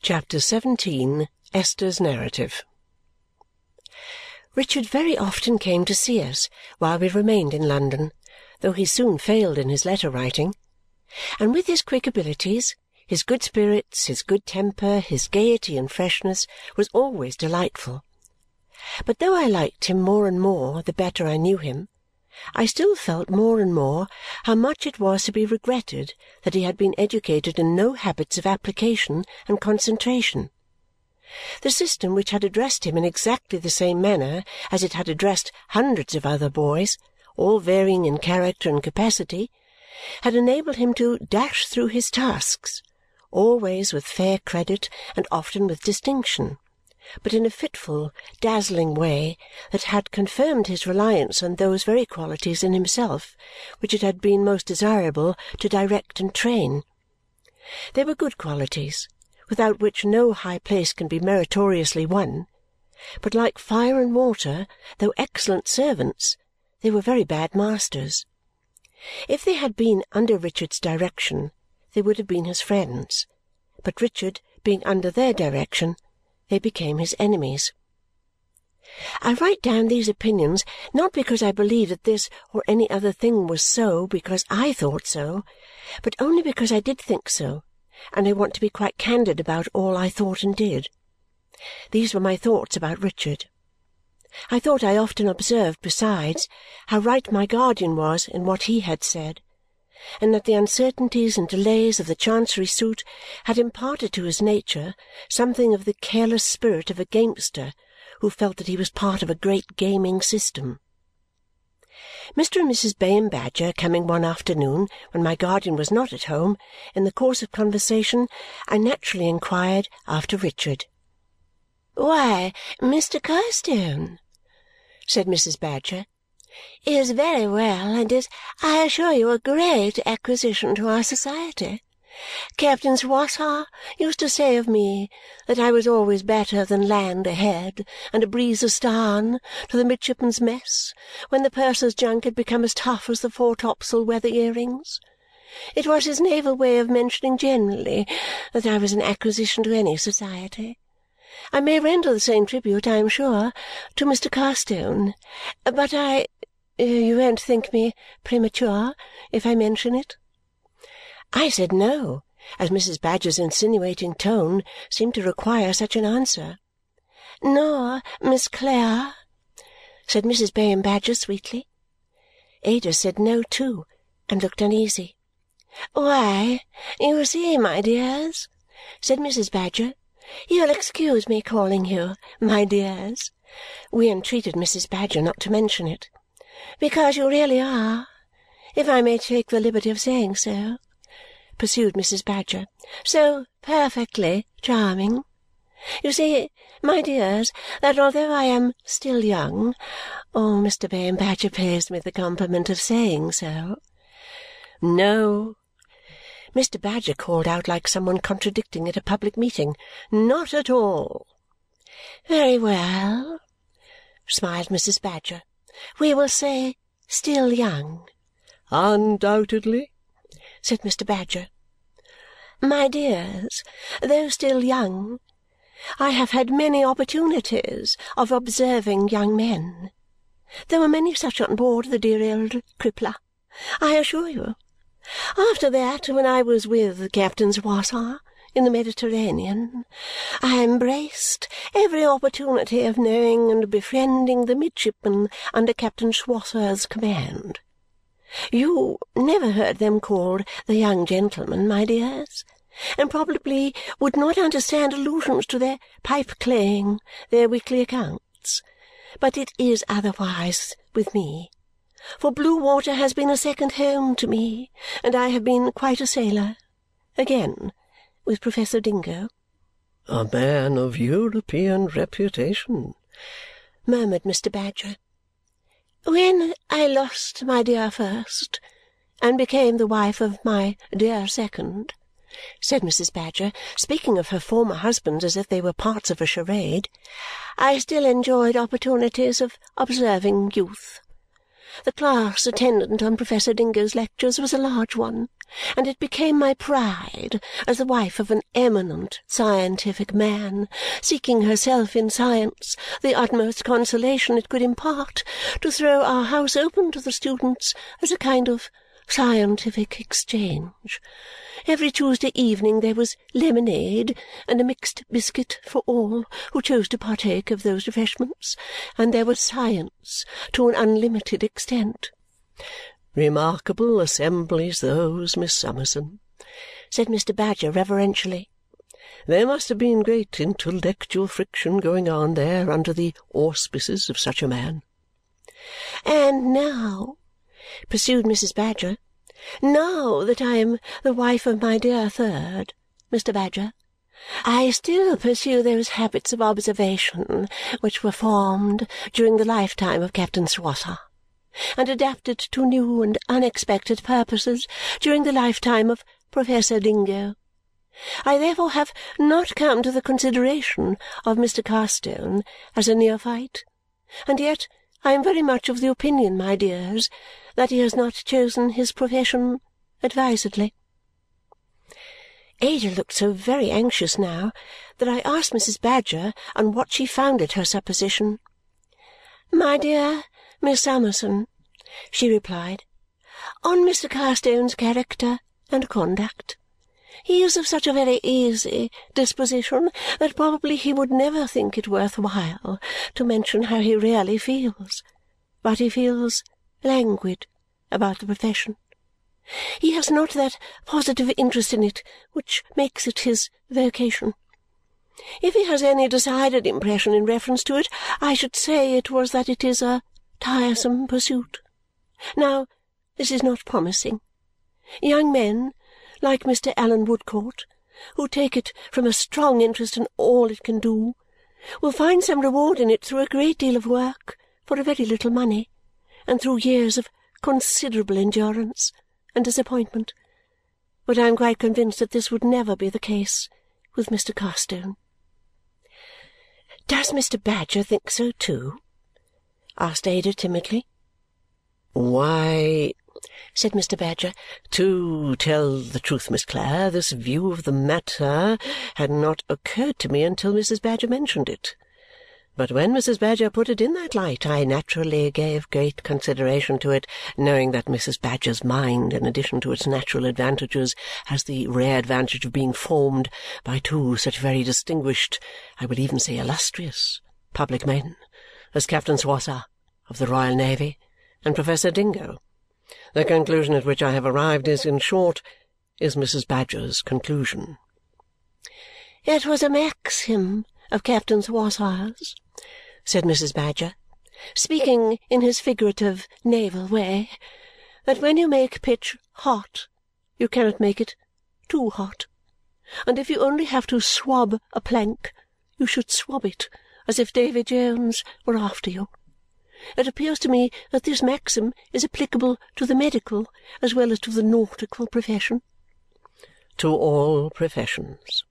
Chapter 17 Esther's Narrative Richard very often came to see us while we remained in London, though he soon failed in his letter writing. And with his quick abilities, his good spirits, his good temper, his gaiety and freshness, was always delightful. But though I liked him more and more the better I knew him, I still felt more and more how much it was to be regretted that he had been educated in no habits of application and concentration. The system which had addressed him in exactly the same manner as it had addressed hundreds of other boys, all varying in character and capacity, had enabled him to dash through his tasks, always with fair credit and often with distinction but in a fitful, dazzling way that had confirmed his reliance on those very qualities in himself which it had been most desirable to direct and train. They were good qualities, without which no high place can be meritoriously won, but like fire and water, though excellent servants, they were very bad masters. If they had been under Richard's direction, they would have been his friends, but Richard being under their direction, they became his enemies. I write down these opinions not because I believe that this or any other thing was so because I thought so, but only because I did think so, and I want to be quite candid about all I thought and did. These were my thoughts about Richard. I thought I often observed, besides, how right my guardian was in what he had said, and that the uncertainties and delays of the Chancery suit had imparted to his nature something of the careless spirit of a gamester who felt that he was part of a great gaming system. Mr. and Mrs. Bayham Badger coming one afternoon when my guardian was not at home, in the course of conversation I naturally inquired after Richard. "Why, Mr. Carstone," said Mrs. Badger is very well and is, I assure you, a great acquisition to our society. Captain Swosser used to say of me that I was always better than land ahead and a breeze astarn to the midshipmen's mess when the purser's junk had become as tough as the foretopsail weather earrings. It was his naval way of mentioning generally that I was an acquisition to any society. I may render the same tribute, I am sure, to Mr. Carstone, but I Uh, you won't think me premature if I mention it?" I said no, as Mrs. Badger's insinuating tone seemed to require such an answer. "Nor Miss Clare?" said Mrs. Bayham Badger sweetly. Ada said no too and looked uneasy. "Why, you see, my dears," said Mrs. Badger, "you'll excuse me calling you my dears." We entreated Mrs. Badger not to mention it because you really are, if I may take the liberty of saying so," pursued Mrs. Badger, "so perfectly charming. You see, my dears, that although I am still young oh, Mr. Badger pays me the compliment of saying so." "No!" Mr. Badger called out like some one contradicting at a public meeting. "Not at all!" "Very well," smiled Mrs. Badger. We will say still young." "Undoubtedly," said Mr. Badger. "My dears, though still young, I have had many opportunities of observing young men. There were many such on board the dear old Crippler, I assure you. After that, when I was with Captain Swosser in the Mediterranean, I embraced every opportunity of knowing and befriending the midshipmen under Captain Swosser's command. You never heard them called the young gentlemen, my dears, and probably would not understand allusions to their pipe-claying, their weekly accounts. But it is otherwise with me, for blue water has been a second home to me, and I have been quite a sailor. Again, with Professor Dingo." "A man of European reputation," murmured Mr. Badger. "When I lost my dear first and became the wife of my dear second," said Mrs. Badger, speaking of her former husbands as if they were parts of a charade, "I still enjoyed opportunities of observing youth. The class attendant on Professor Dingo's lectures was a large one, and it became my pride, as the wife of an eminent scientific man, seeking herself in science the utmost consolation it could impart, to throw our house open to the students as a kind of scientific exchange. Every Tuesday evening there was lemonade and a mixed biscuit for all who chose to partake of those refreshments, and there was science to an unlimited extent. Remarkable assemblies those, Miss Summerson, said Mr. Badger reverentially. There must have been great intellectual friction going on there under the auspices of such a man. And now, pursued Mrs. Badger, now that I am the wife of my dear third, Mr. Badger, I still pursue those habits of observation which were formed during the lifetime of Captain Swosser and adapted to new and unexpected purposes during the lifetime of Professor Dingo. I therefore have not come to the consideration of Mr. Carstone as a neophyte, and yet I am very much of the opinion, my dears, that he has not chosen his profession advisedly. Ada looked so very anxious now that I asked Mrs. Badger on what she founded her supposition. My dear Miss Summerson, she replied, on Mr. Carstone's character and conduct. He is of such a very easy disposition that probably he would never think it worth while to mention how he really feels, but he feels languid about the profession. He has not that positive interest in it which makes it his vocation. If he has any decided impression in reference to it, I should say it was that it is a tiresome pursuit. Now, this is not promising. Young men like Mr. Allan Woodcourt, who take it from a strong interest in all it can do, will find some reward in it through a great deal of work for a very little money and through years of considerable endurance and disappointment. But I am quite convinced that this would never be the case with Mr. Carstone. Does Mr. Badger think so too? asked Ada timidly. Why, said Mr. Badger. To tell the truth, Miss Clare, this view of the matter had not occurred to me until Mrs. Badger mentioned it. But when Mrs. Badger put it in that light, I naturally gave great consideration to it, knowing that Mrs. Badger's mind, in addition to its natural advantages, has the rare advantage of being formed by two such very distinguished, I will even say illustrious, public men as Captain Swosser of the Royal Navy and Professor Dingo. The conclusion at which I have arrived is, in short, is Mrs. Badger's conclusion. It was a maxim of Captain Swosser's, said Mrs. Badger, speaking in his figurative naval way, that when you make pitch hot, you cannot make it too hot, and if you only have to swab a plank, you should swab it as if Davy Jones were after you. It appears to me that this maxim is applicable to the medical as well as to the nautical profession. To all professions,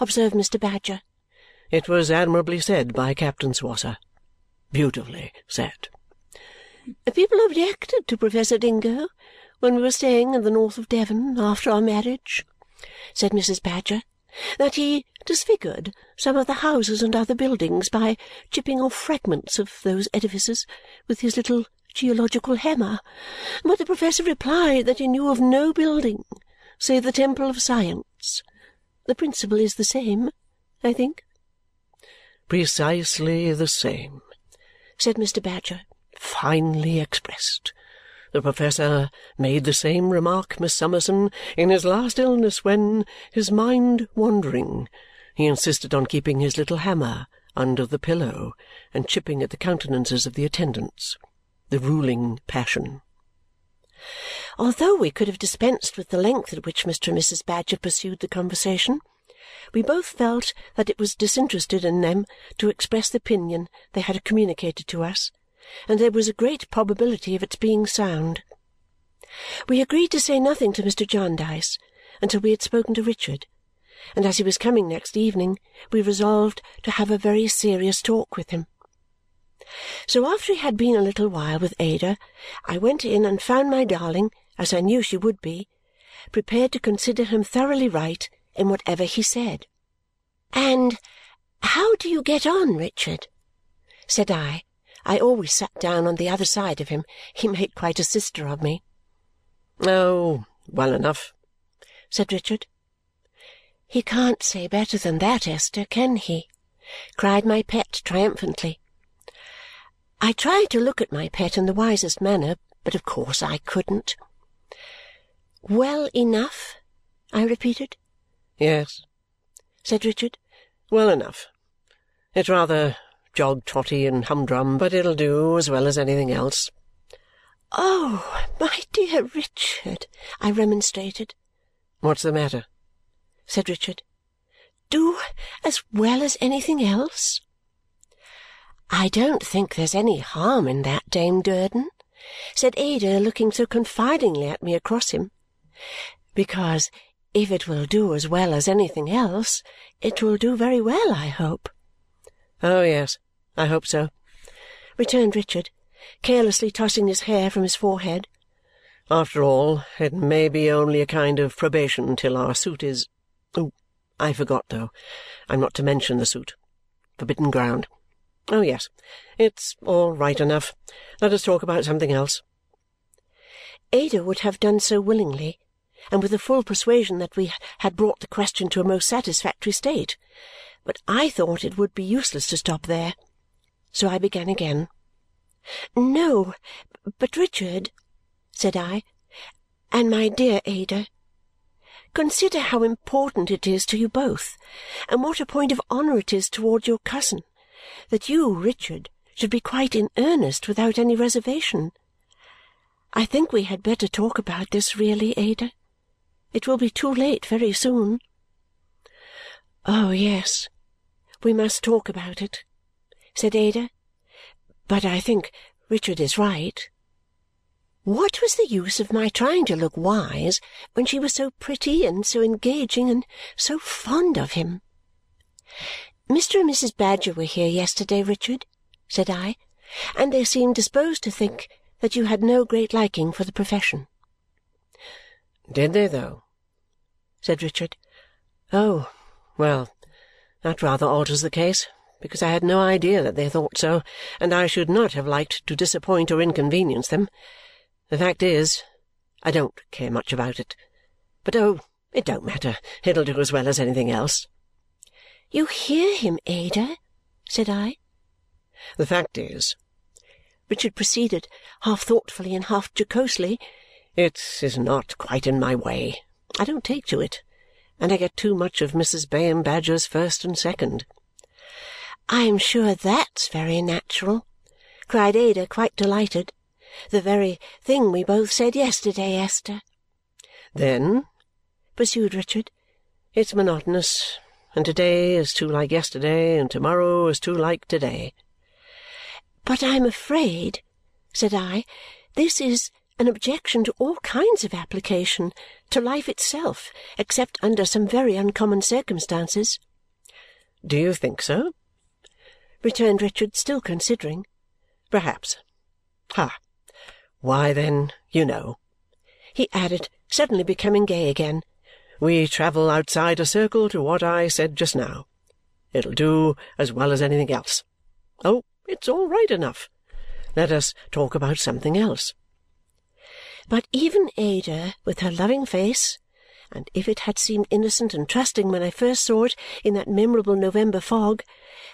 observed Mr. Badger. It was admirably said by Captain Swosser. Beautifully said. People objected to Professor Dingo when we were staying in the north of Devon after our marriage, said Mrs. Badger, that he disfigured some of the houses and other buildings by chipping off fragments of those edifices with his little geological hammer, but the professor replied that he knew of no building save the Temple of Science. The principle is the same, I think. Precisely the same, said Mr. Badger. Finely expressed. The professor made the same remark, Miss Summerson, in his last illness when, his mind wandering, he insisted on keeping his little hammer under the pillow and chipping at the countenances of the attendants. The ruling passion. Although we could have dispensed with the length at which Mr. and Mrs. Badger pursued the conversation, we both felt that it was disinterested in them to express the opinion they had communicated to us and there was a great probability of its being sound. We agreed to say nothing to Mr. Jarndyce until we had spoken to Richard, and as he was coming next evening, we resolved to have a very serious talk with him. So after he had been a little while with Ada, I went in and found my darling, as I knew she would be, prepared to consider him thoroughly right in whatever he said. "And how do you get on, Richard?" said I. I always sat down on the other side of him. He made quite a sister of me. "Oh, well enough," said Richard. "He can't say better than that, Esther, can he?" cried my pet triumphantly. I tried to look at my pet in the wisest manner, but of course I couldn't. "Well enough?" I repeated. "Yes," said Richard. "Well enough. It's rather jog-trotty and humdrum, but it'll do as well as anything else." "Oh, my dear Richard!" I remonstrated. "What's the matter?" Said Richard. "Do as well as anything else?" "I don't think there's any harm in that, Dame Durden," said Ada, looking so confidingly at me across him, "because if it will do as well as anything else, it will do very well, I hope." "Oh, yes, I hope so," returned Richard, carelessly tossing his hair from his forehead. "After all, it may be only a kind of probation till our suit is Oh, I forgot, though. I'm not to mention the suit. Forbidden ground. Oh, yes, it's all right enough. Let us talk about something else." Ada would have done so willingly, and with the full persuasion that we had brought the question to a most satisfactory state, but I thought it would be useless to stop there. So I began again. "No, but Richard," said I, "and my dear Ada, consider how important it is to you both, and what a point of honour it is towards your cousin that you, Richard, should be quite in earnest without any reservation. I think we had better talk about this, really, Ada. It will be too late very soon." "Oh, yes, we must talk about it," said Ada. "But I think Richard is right. What was the use of my trying to look wise when she was so pretty and so engaging and so fond of him? "Mr. and Mrs. Badger were here yesterday, Richard," said I, "and they seemed disposed to think that you had no great liking for the profession." "Did they, though?" said Richard. "Oh, well, that rather alters the case, because I had no idea that they thought so, and I should not have liked to disappoint or inconvenience them. The fact is, I don't care much about it. But oh, it don't matter. It'll do as well as anything else. "You hear him, Ada?" said I. "The fact is," Richard proceeded, half thoughtfully and half jocosely, "it is not quite in my way. I don't take to it, and I get too much of Mrs. Bayham Badger's first and second." "I am sure that's very natural!" cried Ada, quite delighted. "The very thing we both said yesterday, Esther." "Then," pursued Richard, "it's monotonous and to-day is too like yesterday, and to-morrow is too like to-day." "But I am afraid," said I, "this is an objection to all kinds of application, to life itself, except under some very uncommon circumstances." "Do you think so?" returned Richard, still considering. "Perhaps. Ha! Why, then, you know," he added, suddenly becoming gay again we travel outside a circle to what I said just now. It'll do as well as anything else. Oh, it's all right enough. Let us talk about something else. But even Ada, with her loving face, and if it had seemed innocent and trusting when I first saw it in that memorable November fog,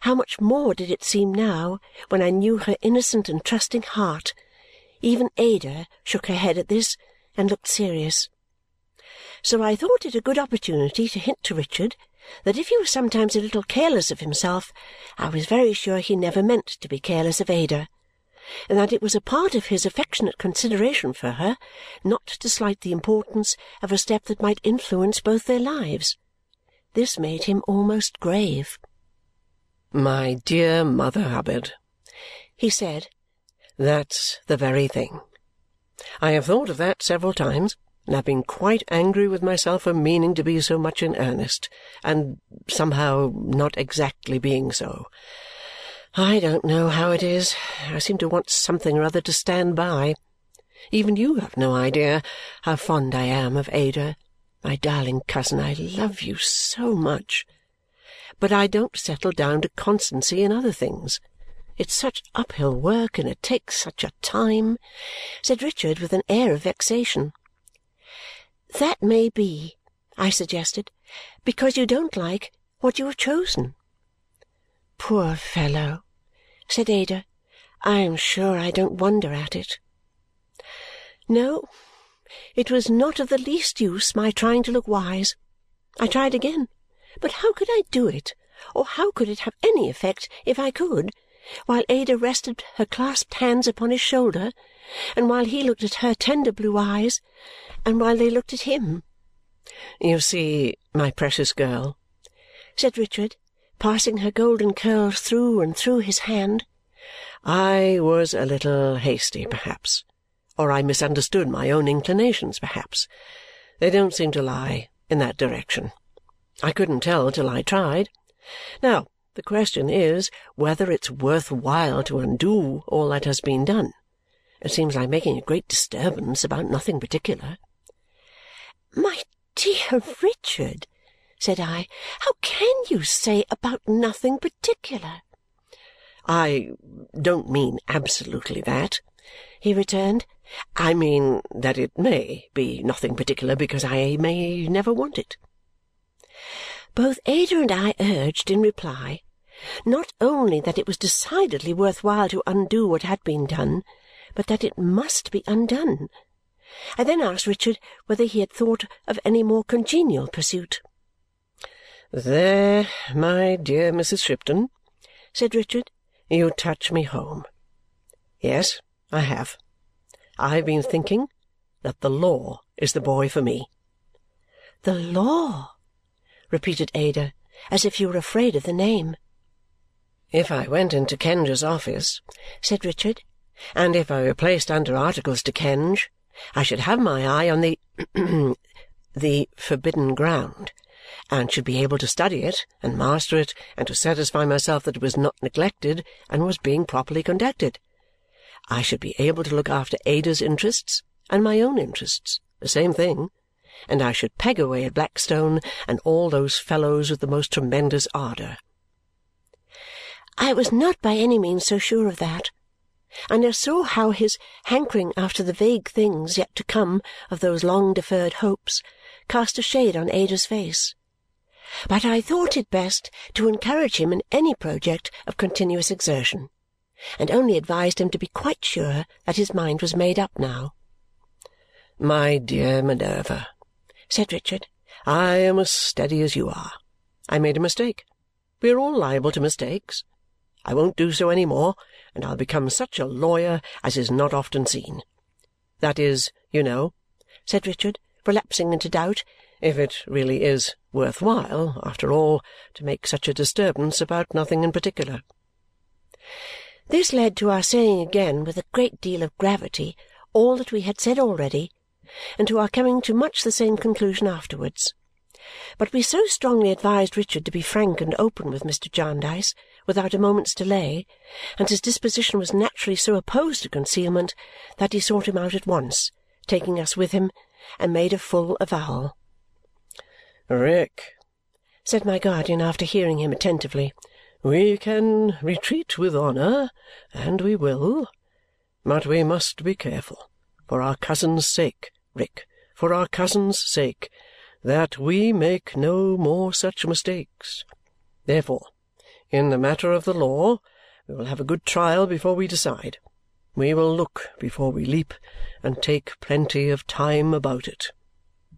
how much more did it seem now when I knew her innocent and trusting heart! Even Ada shook her head at this and looked serious so I thought it a good opportunity to hint to Richard that if he was sometimes a little careless of himself, I was very sure he never meant to be careless of Ada, and that it was a part of his affectionate consideration for her not to slight the importance of a step that might influence both their lives. This made him almost grave. "My dear Mother Hubbard," he said, "that's the very thing. I have thought of that several times and have been quite angry with myself for meaning to be so much in earnest, and somehow not exactly being so. I don't know how it is. I seem to want something or other to stand by. Even you have no idea how fond I am of Ada. My darling cousin, I love you so much. But I don't settle down to constancy in other things. It's such uphill work, and it takes such a time," said Richard with an air of vexation. "That may be," I suggested, "because you don't like what you have chosen." "Poor fellow!" said Ada. "I am sure I don't wonder at it." No, it was not of the least use my trying to look wise. I tried again, but how could I do it, or how could it have any effect if I could? While Ada rested her clasped hands upon his shoulder, and while he looked at her tender blue eyes, and while they looked at him. "You see, my precious girl," said Richard, passing her golden curls through and through his hand, "I was a little hasty, perhaps, or I misunderstood my own inclinations, perhaps. They don't seem to lie in that direction. I couldn't tell till I tried. Now. The question is whether it's worth while to undo all that has been done. It seems like making a great disturbance about nothing particular." "My dear Richard," said I, "how can you say about nothing particular?" "I don't mean absolutely that," he returned. "I mean that it may be nothing particular because I may never want it." Both Ada and I urged, in reply, not only that it was decidedly worth while to undo what had been done, but that it must be undone. I then asked Richard whether he had thought of any more congenial pursuit. "There, my dear Mrs. Shipton," said Richard, "you touch me home. Yes, I have. I have been thinking that the law is the boy for me." "The law!" repeated Ada, as if she were afraid of the name. "If I went into Kenge's office," said Richard, "and if I were placed under articles to Kenge, I should have my eye on the the forbidden ground, and should be able to study it and master it and to satisfy myself that it was not neglected and was being properly conducted. I should be able to look after Ada's interests and my own interests the same thing and I should peg away at Blackstone and all those fellows with the most tremendous ardour. I was not by any means so sure of that, and I saw how his hankering after the vague things yet to come of those long deferred hopes cast a shade on Ada's face. But I thought it best to encourage him in any project of continuous exertion, and only advised him to be quite sure that his mind was made up now. "My dear Minerva," said Richard, "I am as steady as you are. I made a mistake. We are all liable to mistakes. I won't do so any more, and I'll become such a lawyer as is not often seen. That is, you know," said Richard, relapsing into doubt, "if it really is worth while, after all, to make such a disturbance about nothing in particular." This led to our saying again with a great deal of gravity all that we had said already and to our coming to much the same conclusion afterwards. But we so strongly advised Richard to be frank and open with Mr. Jarndyce without a moment's delay, and his disposition was naturally so opposed to concealment that he sought him out at once, taking us with him, and made a full avowal. "Rick," said my guardian after hearing him attentively, "we can retreat with honour, and we will. But we must be careful, for our cousin's sake, Rick, for our cousin's sake, that we make no more such mistakes. Therefore in the matter of the law, we will have a good trial before we decide. We will look before we leap and take plenty of time about it.